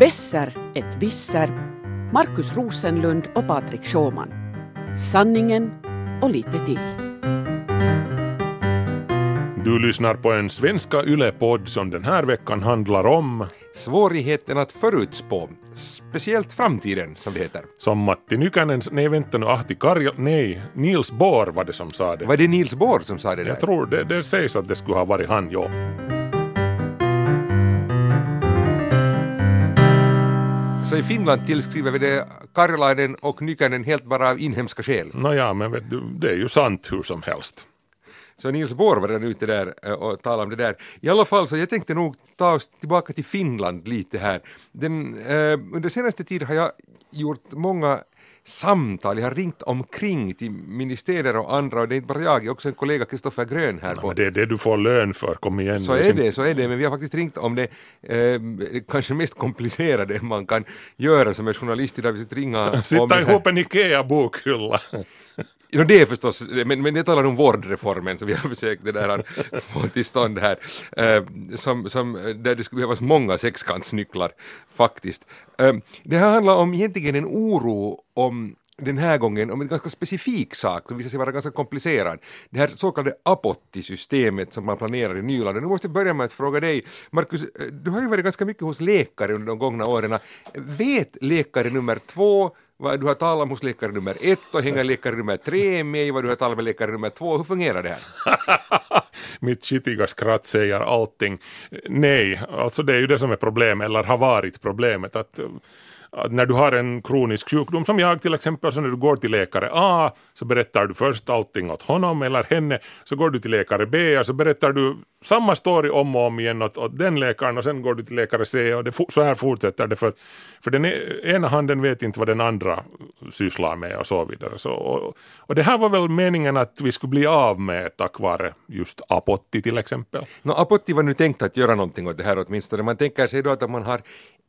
Besser ett visser, Markus Rosenlund och Patrik Schåman. Sanningen och lite till. Du lyssnar på en svenska YLE-podd som den här veckan handlar om Svårigheten att förutspå, speciellt framtiden som det heter. som Matti Nykänen, nej vänta nu, Ahti Karja, nej, Niels Bohr var det som sa det. Var det Niels Bohr som sa det där? Jag tror det, det sägs att det skulle ha varit han, ja. Så i Finland tillskriver vi det Karjalainen och Nykänen helt bara av inhemska skäl. Nåja, men vet du, det är ju sant hur som helst. Så Niels Bohr var redan ute där eh, och talade om det där. I alla fall så jag tänkte nog ta oss tillbaka till Finland lite här. Den, eh, under senaste tid har jag gjort många samtal, jag har ringt omkring till ministerier och andra och det är inte bara jag, det är också en kollega Kristoffer Grön här på Men det är det du får lön för, kom igen. Så är det, så är det, men vi har faktiskt ringt om det eh, kanske mest komplicerade man kan göra som en journalist idag, vi sitter ringa Sitta ihop en IKEA-bokhylla. Ja, det är förstås, men, men jag talar om vårdreformen som vi har försökt det där, få till stånd här, eh, som, som, där det skulle behövas många sexkantsnycklar faktiskt. Eh, det här handlar om egentligen en oro om den här gången om en ganska specifik sak som visar sig vara ganska komplicerad. Det här så kallade apottisystemet som man planerar i Nyland. Och Nu måste jag börja med att fråga dig, Markus, eh, du har ju varit ganska mycket hos läkare under de gångna åren. Vet läkare nummer två du har talat hos läkare nummer ett och hänger läkare nummer tre med i vad du har talat med läkare nummer två. Hur fungerar det här? Mitt skitiga skratt säger allting. Nej, alltså det är ju det som är problemet, eller har varit problemet. Att, att när du har en kronisk sjukdom, som jag till exempel, så när du går till läkare A så berättar du först allting åt honom eller henne, så går du till läkare B och så berättar du samma story om och om igen åt, åt den läkaren och sen går du till läkare C och det, så här fortsätter det för, för den e-, ena handen vet inte vad den andra sysslar med och så vidare. Så, och, och det här var väl meningen att vi skulle bli av med tack vare just Apotti till exempel. No, Apotti var nu tänkt att göra någonting åt det här åtminstone. Man tänker sig då att man har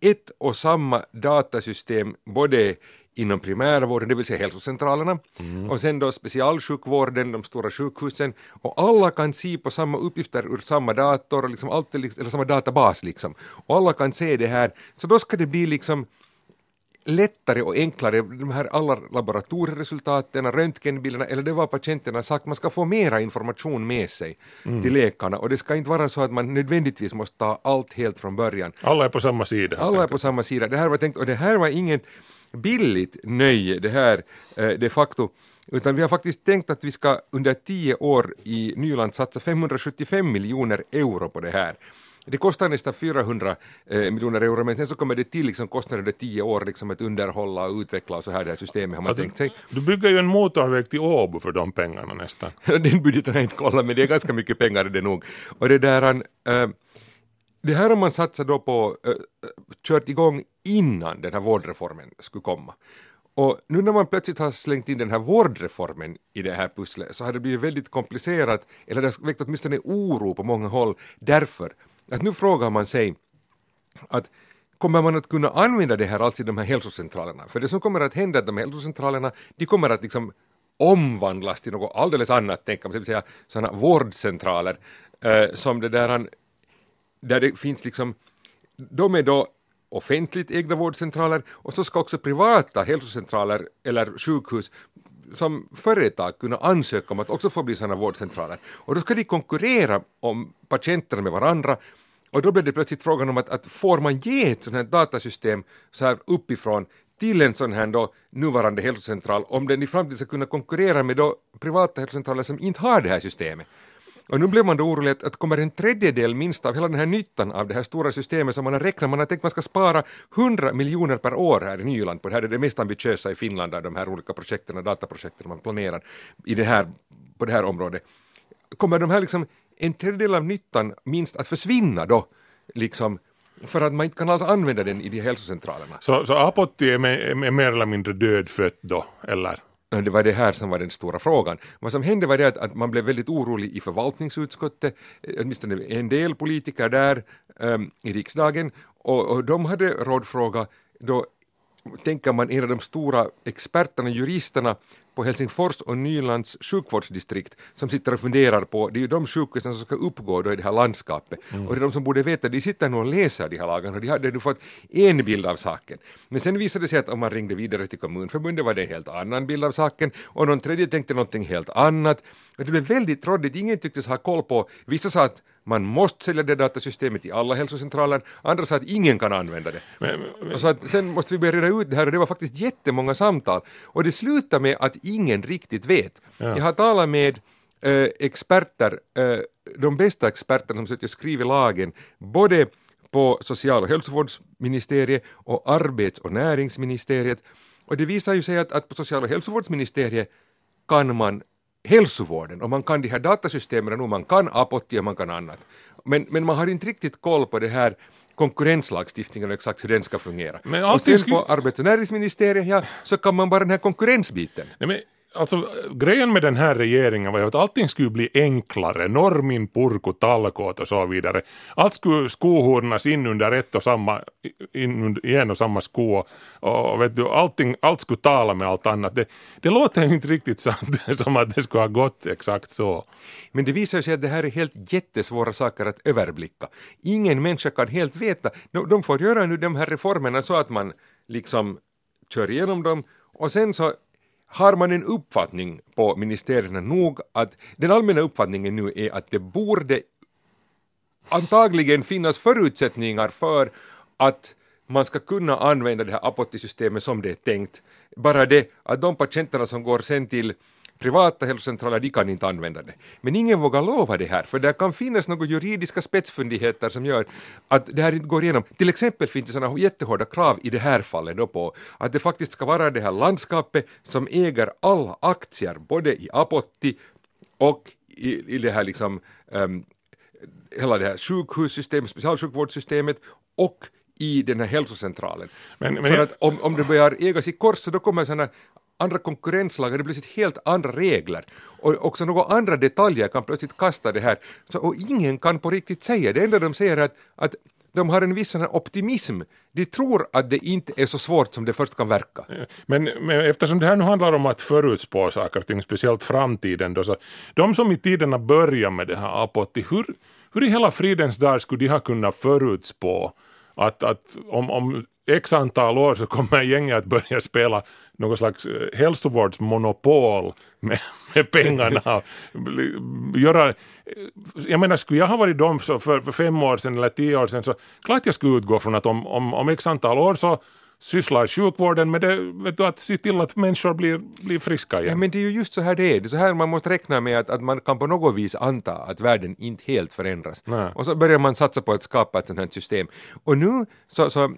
ett och samma datasystem både inom primärvården, det vill säga hälsocentralerna, och sen då specialsjukvården, de stora sjukhusen, och alla kan se på samma uppgifter ur samma dator, liksom alltid, liksom- eller samma databas liksom. Och alla kan se det här, så då ska det bli liksom lättare och enklare, de här alla laboratorieresultaten, röntgenbilderna eller det var patienterna sagt, man ska få mera information med sig till läkarna och det ska inte vara så att man nödvändigtvis måste ta allt helt från början. Alla är på samma sida. Alla är på samma sida. Det här var tänkt, och det här var inget billigt nöje det här eh, de facto, utan vi har faktiskt tänkt att vi ska under tio år i Nyland satsa 575 miljoner euro på det här. Det kostar nästan 400 eh, miljoner euro, men sen så kommer det till liksom kostnader under tio år liksom att underhålla och utveckla och så här det här systemet har man Alltså, tänkt sig. du bygger ju en motorväg till Åbo för de pengarna nästan. Den budgeten har jag inte kollat men det är ganska mycket pengar är det nog. Och det där, äh, det här har man satsat då på, äh, kört igång innan den här vårdreformen skulle komma. Och nu när man plötsligt har slängt in den här vårdreformen i det här pusslet så har det blivit väldigt komplicerat, eller det har väckt åtminstone oro på många håll, därför att nu frågar man sig att kommer man att kunna använda det här alls i de här hälsocentralerna? För det som kommer att hända är att de här hälsocentralerna, de kommer att liksom omvandlas till något alldeles annat, tänker man, det vill säga sådana vårdcentraler eh, som det där, han- där det finns liksom, de är då offentligt ägda vårdcentraler och så ska också privata hälsocentraler eller sjukhus som företag kunna ansöka om att också få bli sådana vårdcentraler. Och då ska de konkurrera om patienterna med varandra och då blir det plötsligt frågan om att, att får man ge ett sådant här datasystem så här uppifrån till en sån här då nuvarande hälsocentral om den i framtiden ska kunna konkurrera med då privata hälsocentraler som inte har det här systemet. Och nu blev man då orolig att, att kommer en tredjedel minst av hela den här nyttan av det här stora systemet som man har räknat, man har tänkt man ska spara 100 miljoner per år här i Nyland på det här, det är det mest ambitiösa i Finland av de här olika projekten, dataprojekten man planerar i det här, på det här området. Kommer de här liksom, en tredjedel av nyttan minst att försvinna då, liksom, för att man inte kan alls använda den i de hälsocentralerna? Så, så Apotti är, med, är mer eller mindre dödfött då, eller? Eh, det var det här som var den stora frågan. Vad som hände var det att, man blev väldigt orolig i förvaltningsutskottet, eh, åtminstone en del politiker där um, i riksdagen, och, och de hade rådfråga då tänker man en av de stora experterna, juristerna på Helsingfors och Nylands sjukvårdsdistrikt som sitter och funderar på, det är ju de sjukhusen som ska uppgå då i det här landskapet. Och det är de som borde veta, de sitter nog och läser de här lagarna och de hade nu fått en bild av saken. Men sen visade det sig att om man ringde vidare till kommunförbundet var det en helt annan bild av saken och någon tredje tänkte någonting helt annat. Och det blev väldigt råddigt, ingen tycktes ha koll på, vissa sa att man måste sälja det datasystemet i alla hälsocentraler, andra sa att ingen kan använda det. Men, men, Och så att sen måste vi börja reda ut det här och det var faktiskt jättemånga samtal. Och det slutar med att ingen riktigt vet. Jag har talat med eh, experter, eh, de bästa experterna som suttit och skrivit lagen, både på social och hälsovårdsministeriet och arbets och näringsministeriet. Och det visar ju sig att, att på social och hälsovårdsministeriet kan man hälsovården och man kan de här datasystemen och man kan apotti och man kan annat. Men, men man har inte riktigt koll på det här konkurrenslagstiftningen och exakt hur den ska fungera. Men och sen på arbets och näringsministeriet, ja, så kan man bara den här konkurrensbiten. Nej, men, alltså, grejen med den här regeringen var ju att allting skulle bli enklare, normin purku, talkot och så vidare. Allt skulle skohornas in under ett och samma, in under, i en och samma sko och, och vet du, allting, allt skulle tala med allt annat. Det, det låter ju inte riktigt sant, som att det skulle ha gått exakt så. Men det visar sig att det här är helt jättesvåra saker att överblicka. Ingen människa kan helt veta. De får göra nu de här reformerna så att man liksom kör igenom dem och sen så har man en uppfattning på ministerierna nog att den allmänna uppfattningen nu är att det borde antagligen finnas förutsättningar för att man ska kunna använda det här apottisystemet som det är tänkt. Bara det att de patienterna som går sen till privata hälsocentraler, de kan inte använda det. Men ingen vågar lova det här, för det kan finnas några juridiska spetsfundigheter som gör att det här inte går igenom. Till exempel finns det sådana jättehårda krav i det här fallet då på att det faktiskt ska vara det här landskapet som äger alla aktier, både i Apotti och i, i det här liksom um, hela det här sjukhussystemet, specialsjukvårdssystemet och i den här hälsocentralen. Men- men För att om, om det börjar ägas i kors så då kommer sådana andra konkurrenslagar, det blir plötsligt helt andra regler. Och också några andra detaljer kan plötsligt kasta det här. Så, och ingen kan på riktigt säga, det enda de säger är att, att de har en viss sån optimism. De tror att det inte är så svårt som det först kan verka. Men, men eftersom det här nu handlar om att förutspå saker och ting, speciellt framtiden då, så de som i tiderna börjar med det här apotti, hur, hur i hela fridens dag skulle de ha kunnat förutspå att, att om, om x antal år så kommer gänget att börja spela något slags eh, hälsovårdsmonopol med, med pengarna. Göra, jag menar, skulle jag ha varit dem för, för fem år sedan eller tio år sedan så klart jag skulle utgå från att om, om, om x antal år så sysslar sjukvården med det, vet du, att se till att människor blir, blir friska Ja, igen. men det är ju just så här det är. Det är så här man måste räkna med att, att man kan på något vis anta att världen inte helt förändras. Nej. Och så börjar man satsa på att skapa ett sånt här system. Och nu så, så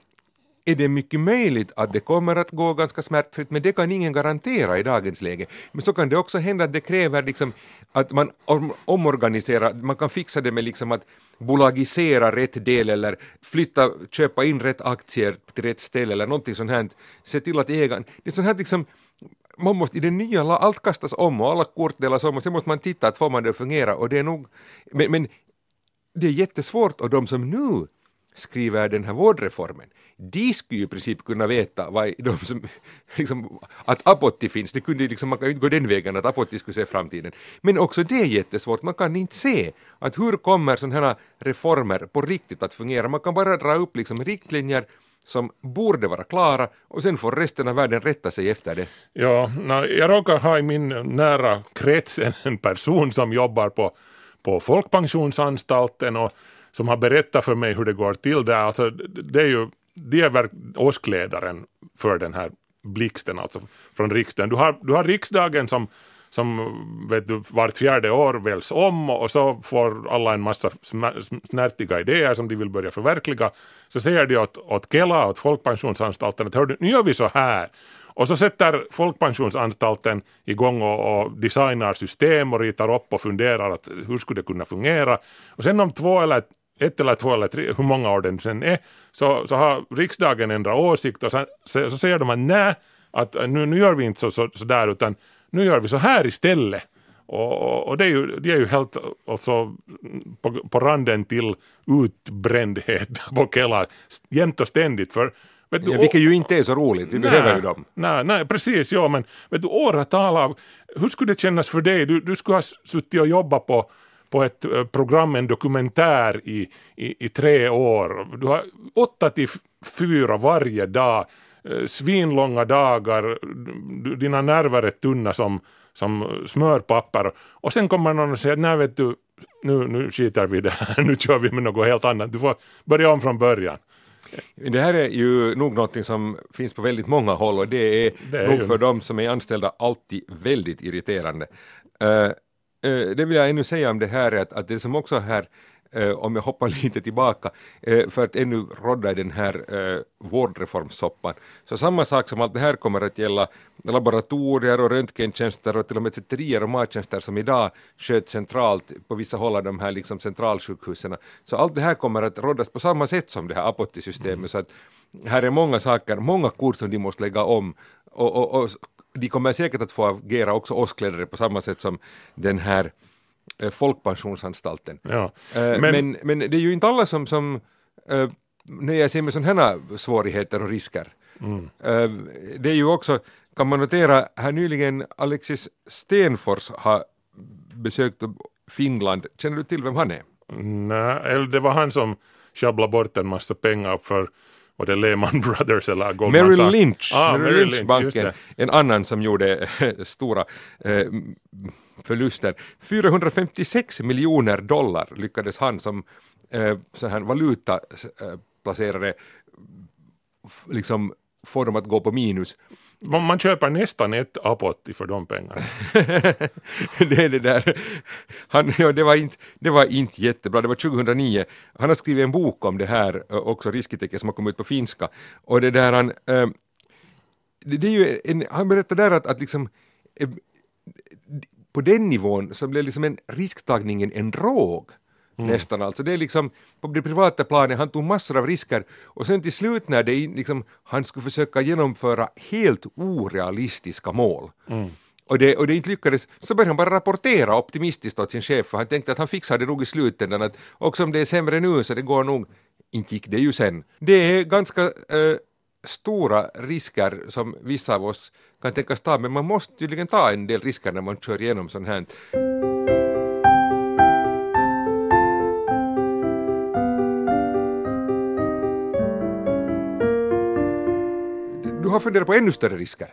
är det mycket möjligt att det kommer att gå ganska smärtfritt, men det kan ingen garantera i dagens läge. Men så kan det också hända att det kräver liksom att man om, omorganiserar, man kan fixa det med liksom att bolagisera rätt del eller flytta, köpa in rätt aktier till rätt ställe eller någonting sånt här. Se till att ägaren, det är sånt här liksom man måste, i det nya, allt kastas om och alla kort delas om och sen måste man titta att får man det att fungera och det är nog, men, men det är jättesvårt och de som nu skriver den här vårdreformen, de skulle ju i princip kunna veta vad de som, liksom, att apotti finns, det kunde ju liksom, man kan ju inte gå den vägen att apotti skulle se framtiden. Men också det är jättesvårt, man kan inte se att hur kommer sådana här reformer på riktigt att fungera, man kan bara dra upp liksom riktlinjer som borde vara klara och sen får resten av världen rätta sig efter det. Ja, jag råkar ha i min nära krets en- en person som jobbar på, på Folkpensionsanstalten och som har berättat för mig hur det går till där. Alltså, det är ju, de är åskledaren för den här blixten, alltså från riksdagen. Du har, du har riksdagen som som vet du, vart fjärde år väljs om och så får alla en massa snärtiga idéer som de vill börja förverkliga. Så säger de åt, åt Kela, åt Folkpensionsanstalten att hördu, nu gör vi så här. Och så sätter Folkpensionsanstalten igång och, och designar system och ritar upp och funderar att hur skulle det kunna fungera. Och sen om två eller ett eller två eller tre, hur många år den sen är, så, så har riksdagen ändrat åsikt och sen, så, så säger de att nej, att nu, nu gör vi inte så, så, så där utan nu gör vi så här istället. Och, och, och det är ju, de är ju helt alltså, på, på randen till utbrändhet på Kela jämt och ständigt. För Vet du, Ja, vilket ju inte är så roligt, vi behöver ju dem. Nej, nej, precis, ja, men vet du, åratal av, hur skulle det kännas för dig? Du, du skulle ha suttit och jobbat på, på ett eh, program, en dokumentär i, i, i tre år. Du har åtta till fyra varje dag, eh, svinlånga dagar, dina nerver är tunna som, som smörpapper. Och sen kommer någon och säger, nej vet du, nu, nu skiter vi i det här, nu kör vi med något helt annat. Du får börja om från början. Det här är ju nog någonting som finns på väldigt många håll och det är, Det är nog ju- för de som är anställda alltid väldigt irriterande. Eh, det vill jag ännu säga om det här är att, att det som också här eh, om jag hoppar lite tillbaka, eh, för att ännu rodda i den här eh, vårdreformsoppan. Så samma sak som allt det här kommer att gälla laboratorier och röntgentjänster och till och med tvätterier och mattjänster som idag sköts centralt på vissa håll av de här liksom centralsjukhusen. Så allt det här kommer att roddas på samma sätt som det här Apotti-systemet. Så att här är många saker, många kort som de måste lägga om och, och, och de kommer säkert att få agera också åskledare på samma sätt som den här eh, Folkpensionsanstalten. Ja. Eh, Men- Men, men, det är ju inte alla som, som eh, nöjer sig med sådana här svårigheter och risker. Mm. Det är ju också, kan man notera, här nyligen Alexis Stenfors har besökt Finland. Känner du till vem han är? Nej, eller det var han som sjabblade bort en massa pengar för var det Lehman Brothers eller Goldman Merrill Sachs? Lynch, Ah, Merrill Merrill Lynch banken, en annan som gjorde stora eh, förluster. 456 miljoner dollar lyckades han som eh, så här valutaplacerare liksom få dem att gå på minus. Man, man köper nästan ett Apotti för de pengarna. det är det där. Han, ja, det, var inte, det var inte jättebra, det var 2009. Han har skrivit en bok om det här, också Riskitecken, som har kommit ut på finska. Och det där han, eh, det, det är ju en, han berättar där att, att liksom eh, på den nivån så blev liksom en risktagningen en drog. Nästan alltså. Det är liksom på det privata planet, han tog massor av risker och sen till slut när det liksom, han skulle försöka genomföra helt orealistiska mål och det, och det inte lyckades, så började han bara rapportera optimistiskt åt sin chef för han tänkte att han fixar det nog i slutändan att också om det är sämre nu så det går nog, inte gick det ju sen. Det är ganska eh, stora risker som vissa av oss kan tänkas ta men man måste tydligen ta en del risker när man kör igenom sånt här. Du har funderat på ännu större risker.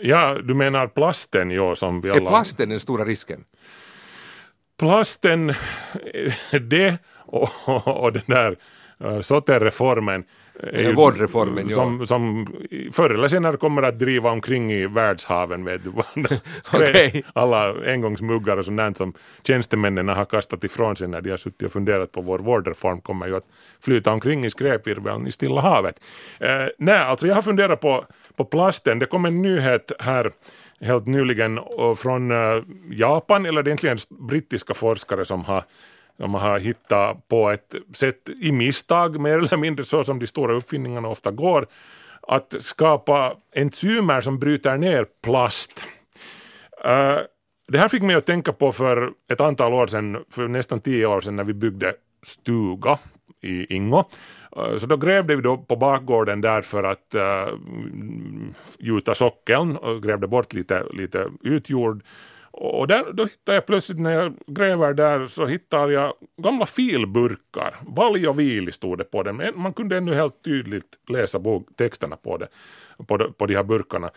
Ja, du menar plasten, ja, som vi Är alla... plasten den stora risken? plasten, eh, det och, och den där uh, SOTE-reformen är ju- vårdreformen, ja. som, som förr eller senare kommer att driva omkring i världshaven. Vet du. Okej. Alla engångsmuggar och sånt där som tjänstemännen har kastat ifrån sig när de har suttit och funderat på vår vårdreform kommer ju att flyta omkring i skräpvirveln i Stilla havet. Eh, nej, alltså jag har funderat på, på plasten. Det kom en nyhet här helt nyligen från eh, Japan, eller det är egentligen brittiska forskare som har de har hittat på ett sätt i misstag, mer eller mindre så som de stora uppfinningarna ofta går, att skapa enzymer som bryter ner plast. Eh, det här fick mig att tänka på för ett antal år sedan, för nästan tio år sedan när vi byggde stuga i Ingo. Eh, så då grävde vi då på bakgården där för att uh, gjuta sockeln och grävde bort lite, lite utjord. Och där, då hittar jag plötsligt när jag gräver där så hittar jag gamla filburkar. Valj och vili stod det på dem. Men Man kunde ännu helt tydligt läsa texterna på, det, på, de, på de här burkarna.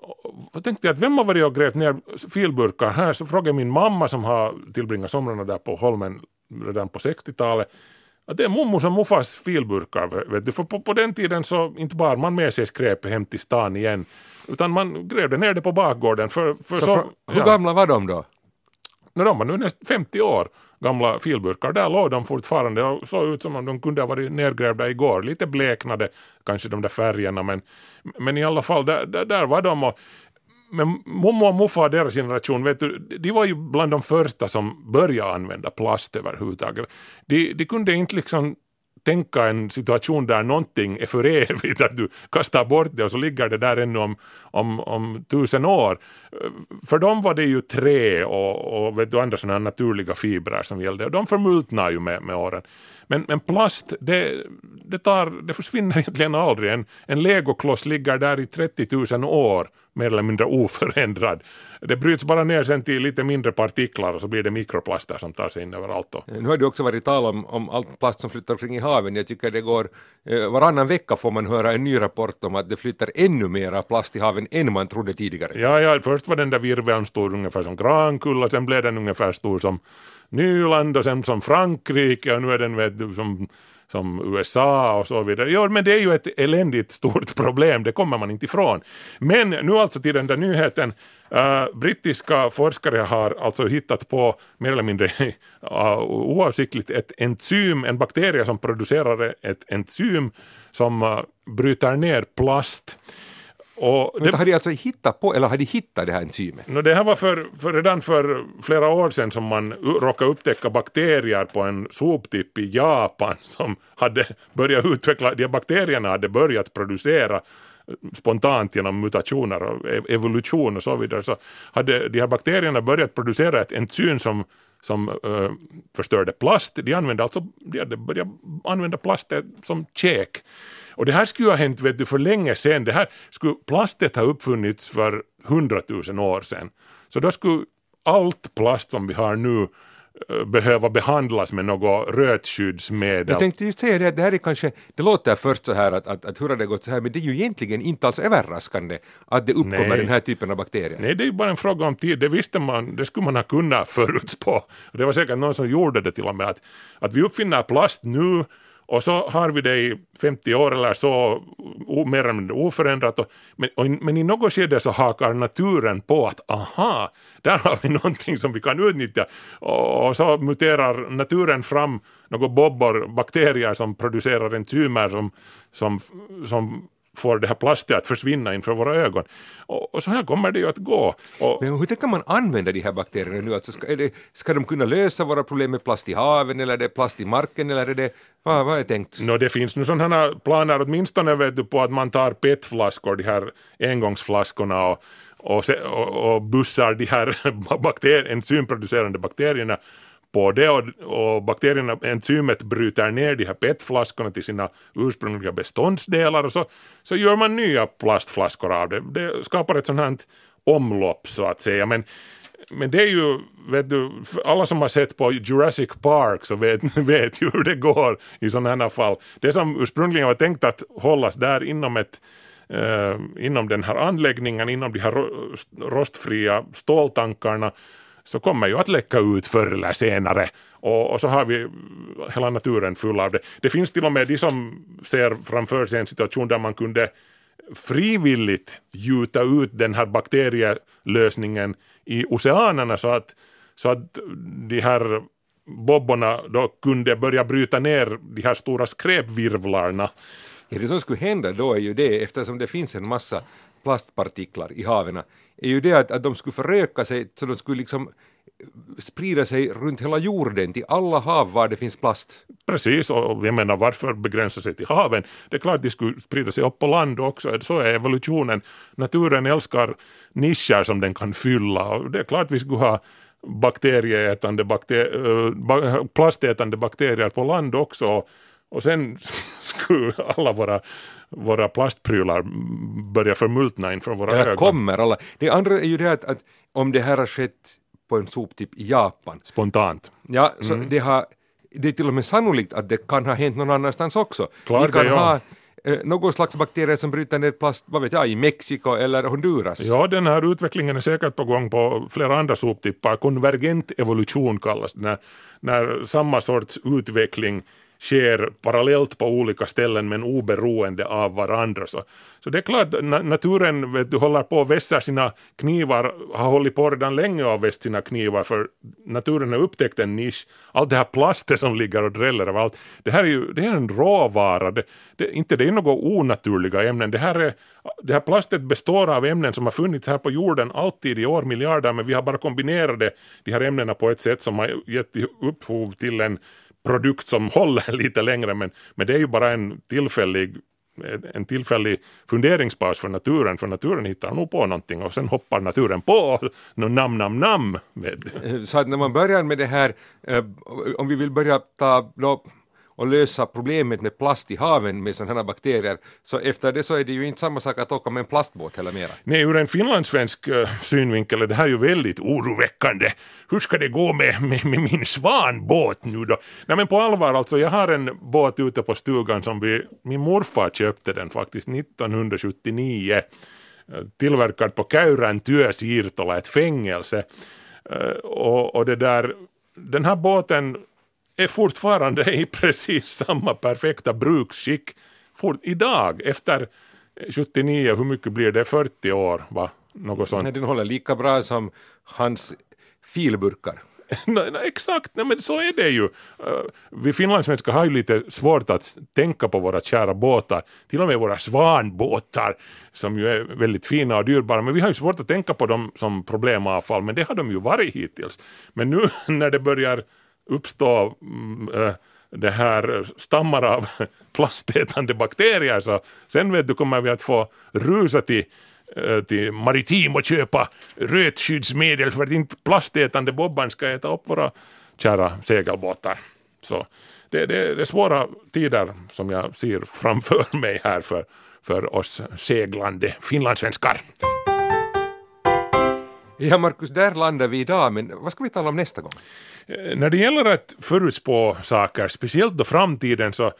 Och då tänkte jag att vem har varit och grävt ner filburkar här? Så frågade jag min mamma som har tillbringat somrarna där på Holmen redan på 60-talet. Att det är mummos och muffas filburkar. Vet du? För på, på den tiden så inte bara man med sig skräp hem till stan igen. Utan man grävde ner det på bakgården. För, för Så så, för, hur ja. gamla var de då? När de var nu nästan 50 år gamla filburkar, där låg de fortfarande och såg ut som om de kunde ha varit nedgrävda igår. Lite bleknade, kanske de där färgerna, men, men i alla fall, där, där, där var de. Och, men mommo och muffa och deras generation, vet du, de var ju bland de första som började använda plast överhuvudtaget. De, de kunde inte liksom tänka en situation där någonting är för evigt, att du kastar bort det och så ligger det där ännu om, om, om tusen år. För dem var det ju trä och, och vet du, andra sådana här naturliga fibrer som gällde och de förmultnar ju med, med åren. Men, men plast, det, det, tar, det försvinner egentligen aldrig. En, en legokloss ligger där i 30 000 år mer eller mindre oförändrad. Det bryts bara ner sen till lite mindre partiklar och så blir det mikroplaster som tar sig in överallt. Då. Nu har det också varit tal om, om allt plast som flyttar omkring i haven. Jag tycker det går, eh, varannan vecka får man höra en ny rapport om att det flyttar ännu mera plast i haven än man trodde tidigare. Ja, ja, först var den där virveln stor ungefär som Grankulla, sen blev den ungefär stor som Nyland och sen som Frankrike och nu är den vet du, som som USA och så vidare. Jo men det är ju ett eländigt stort problem, det kommer man inte ifrån. Men nu alltså till den där nyheten. Uh, brittiska forskare har alltså hittat på mer eller mindre uh, oavsiktligt ett enzym, en bakterie som producerar ett enzym som uh, bryter ner plast. Och det, har de alltså hittat på, eller har de hittat det här enzymet? No, det här var för, för redan för flera år sedan som man råkade upptäcka bakterier på en soptipp i Japan som hade börjat utveckla, de bakterierna hade börjat producera spontant genom mutationer och e-, evolution och så vidare så hade de här bakterierna börjat producera ett enzym som som uh, förstörde plast. De använde alltså, de hade börjat använda plast som käk. Och det här skulle ha hänt vet du, för länge sedan. Det här skulle, plastet ha uppfunnits för hundratusen år sedan. Så då skulle allt plast som vi har nu eh, behöva behandlas med något rötskyddsmedel. Jag tänkte just säga det, det här är kanske, det låter först så här att, att, att hur har det gått så här, men det är ju egentligen inte alls överraskande att det uppkommer Nej. den här typen av bakterier. Nej, det är ju bara en fråga om tid, det visste man, det skulle man ha kunnat förutspå. Det var säkert någon som gjorde det till och med, att, att vi uppfinner plast nu och så har vi det i 50 år eller så, mer eller mindre oförändrat. Och, men, och, men i något skede så hakar naturen på att aha, där har vi någonting som vi kan utnyttja. Och, och så muterar naturen fram några bobbor, bakterier som producerar enzymer som, som, som får det här plastet att försvinna inför våra ögon. Och, och, så här kommer det ju att gå. Och, Men hur tänker man använda de här bakterierna nu? Alltså ska, det, ska de kunna lösa våra problem med plast i haven eller är det plast i marken eller är det, vad, vad är tänkt? No, det finns nu sådana planer åtminstone vet du på att man tar petflaskor, de här engångsflaskorna och och, se, och, och bussar de här bakter, enzymproducerande bakterierna på det och, och bakterierna, enzymet bryter ner de här PET-flaskorna till sina ursprungliga beståndsdelar och så, så gör man nya plastflaskor av det. Det skapar ett sånt här omlopp så att säga. Men, men det är ju, vet du, alla som har sett på Jurassic Park så vet, vet ju hur det går i sådana här fall. Det som ursprungligen var tänkt att hållas där inom ett eh, inom den här anläggningen, inom de här rostfria ståltankarna så kommer ju att läcka ut förr eller senare. Och, och, så har vi hela naturen full av det. Det finns till och med de som ser framför sig en situation där man kunde frivilligt gjuta ut den här bakterielösningen i oceanerna så att, så att de här bobborna då kunde börja bryta ner de här stora skräpvirvlarna. Ja, det som skulle hända då är ju det, eftersom det finns en massa plastpartiklar i haven är ju det att, att de skulle föröka sig så de skulle liksom eh, sprida sig runt hela jorden till alla hav var det finns plast. Precis, och jag menar varför begränsa sig till haven? Det är klart de skulle sprida sig upp på land också, så är evolutionen. Naturen älskar nischer som den kan fylla och det är klart vi skulle ha bakterieätande bakter plastätande bakterier på land också och sen skulle alla våra våra plastprylar börjar förmultna inför våra ögon. kommer alla. Det andra är ju det att, att om det här har skett på en soptipp i Japan. Spontant. Ja, så mm. det, har, det är till och med sannolikt att det kan ha hänt någon annanstans också. Klart Vi kan det, ja. ha eh, någon slags bakterier som bryter ner plast, vad vet jag, i Mexiko eller Honduras. Ja, den här utvecklingen är säkert på gång på flera andra soptippar. Konvergent evolution kallas det, när, när samma sorts utveckling sker parallellt på olika ställen men oberoende av varandra. Så, så det är klart, na naturen vet du, håller på att vässa sina knivar, har hållit på redan länge och väst sina knivar för naturen har upptäckt en nisch. Allt det här plastet som ligger och dräller av allt, det här är ju det är en råvara, det, det, inte det är några onaturliga ämnen. Det här, är, det här plastet består av ämnen som har funnits här på jorden alltid i år, miljarder, men vi har bara kombinerat de här ämnena på ett sätt som har gett upphov till en produkt som håller lite längre men, men det är ju bara en tillfällig en tillfällig funderingspaus för naturen, för naturen hittar nog på någonting och sen hoppar naturen på no, nam, nam, nam. Med. Eh, så att när man börjar med det här, eh, om vi vill börja ta då, och lösa problemet med plast i haven med sådana här bakterier, så efter det så är det ju inte samma sak att åka med en plastbåt heller mera. Nej, ur en finlandssvensk eh, synvinkel är det här ju väldigt oroväckande. Hur ska det gå med, med, med min svanbåt nu då? Nej men på allvar alltså, jag har en båt ute på stugan som vi, min morfar köpte den faktiskt 1979 eh, tillverkad på Käyrän työsiirtola, ett fängelse. Eh, och, och det där, den här båten är fortfarande i precis samma perfekta bruksskick fort, idag efter 79, hur mycket blir det, 40 år va? Något sånt. Nej, den håller lika bra som hans filburkar. nej, nej, exakt, nej, men så är det ju. Uh, vi finlandssvenskar har ju lite svårt att tänka på våra kära båtar, till och med våra svanbåtar som ju är väldigt fina och dyrbara, men vi har ju svårt att tänka på dem som problemavfall, men det har de ju varit hittills. Men nu när det börjar uppstå äh, mm, eh, det här stammar av plastätande bakterier så sen vet du kommer vi att få rusa till eh, till Maritim och köpa rötskyddsmedel för att inte plastätande Bobban ska äta upp våra kära segelbåtar. Så det, det, det är svåra tider som jag ser framför mig här för, för oss seglande finlandssvenskar. Ja, Markus, där landar vi idag, men vad ska vi tala om nästa gång? Eh, när det gäller att förutspå saker, speciellt då framtiden, så,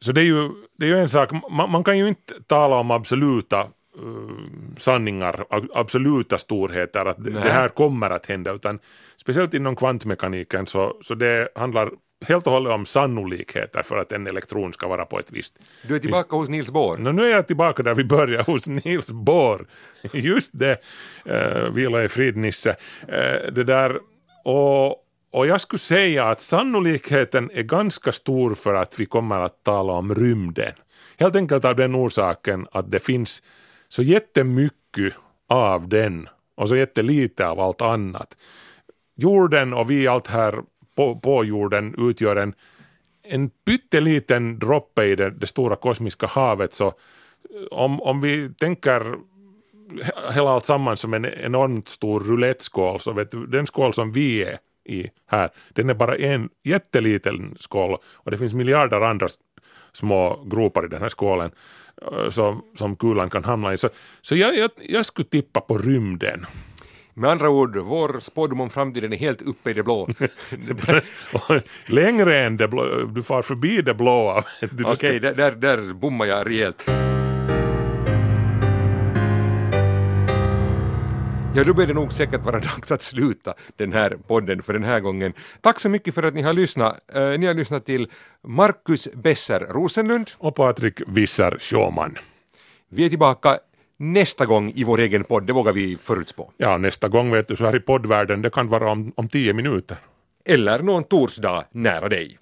så det, är ju, det är ju en sak, man, man kan ju inte tala om absoluta uh, sanningar, absoluta storheter, att Nej. det här kommer att hända, utan speciellt inom kvantmekaniken så, så det handlar helt och hållet om sannolikheter för att en elektron ska vara på ett visst... Du är tillbaka hos Niels Bohr. No, nu är jag tillbaka där vi började, hos Niels Bohr. Just det, uh, vila i frid Nisse. Uh, det där, och, och jag skulle säga att sannolikheten är ganska stor för att vi kommer att tala om rymden. Helt enkelt av den orsaken att det finns så jättemycket av den och så jättelite av allt annat. Jorden och vi allt här på, på jorden utgör en, en pytteliten droppe i det, det stora kosmiska havet så eh, om, om vi tänker hela allt samman som en enormt stor roulettskål så vet du, den skål som vi är i här, den är bara en jätteliten skål och det finns miljarder andra små gropar i den här skålen eh, som, som kulan kan hamna i. Så, så jag, jag, jag skulle tippa på rymden. Med andra ord, vår spådom om framtiden är helt uppe i det blå. Längre än det blå, du far förbi det blåa. Okej, okay, där, där, där bommar jag rejält. Ja, då blir det nog säkert vara dags att sluta den här podden för den här gången. Tack så mycket för att ni har lyssnat. Uh, ni har lyssnat till Marcus Besser Rosenlund och Patrik Visser Schauman. Vi är tillbaka nästa gång i vår egen podd, det vågar vi förutspå. Ja, nästa gång vet du så här i poddvärlden, det kan vara om, om tio minuter. Eller någon torsdag nära dig.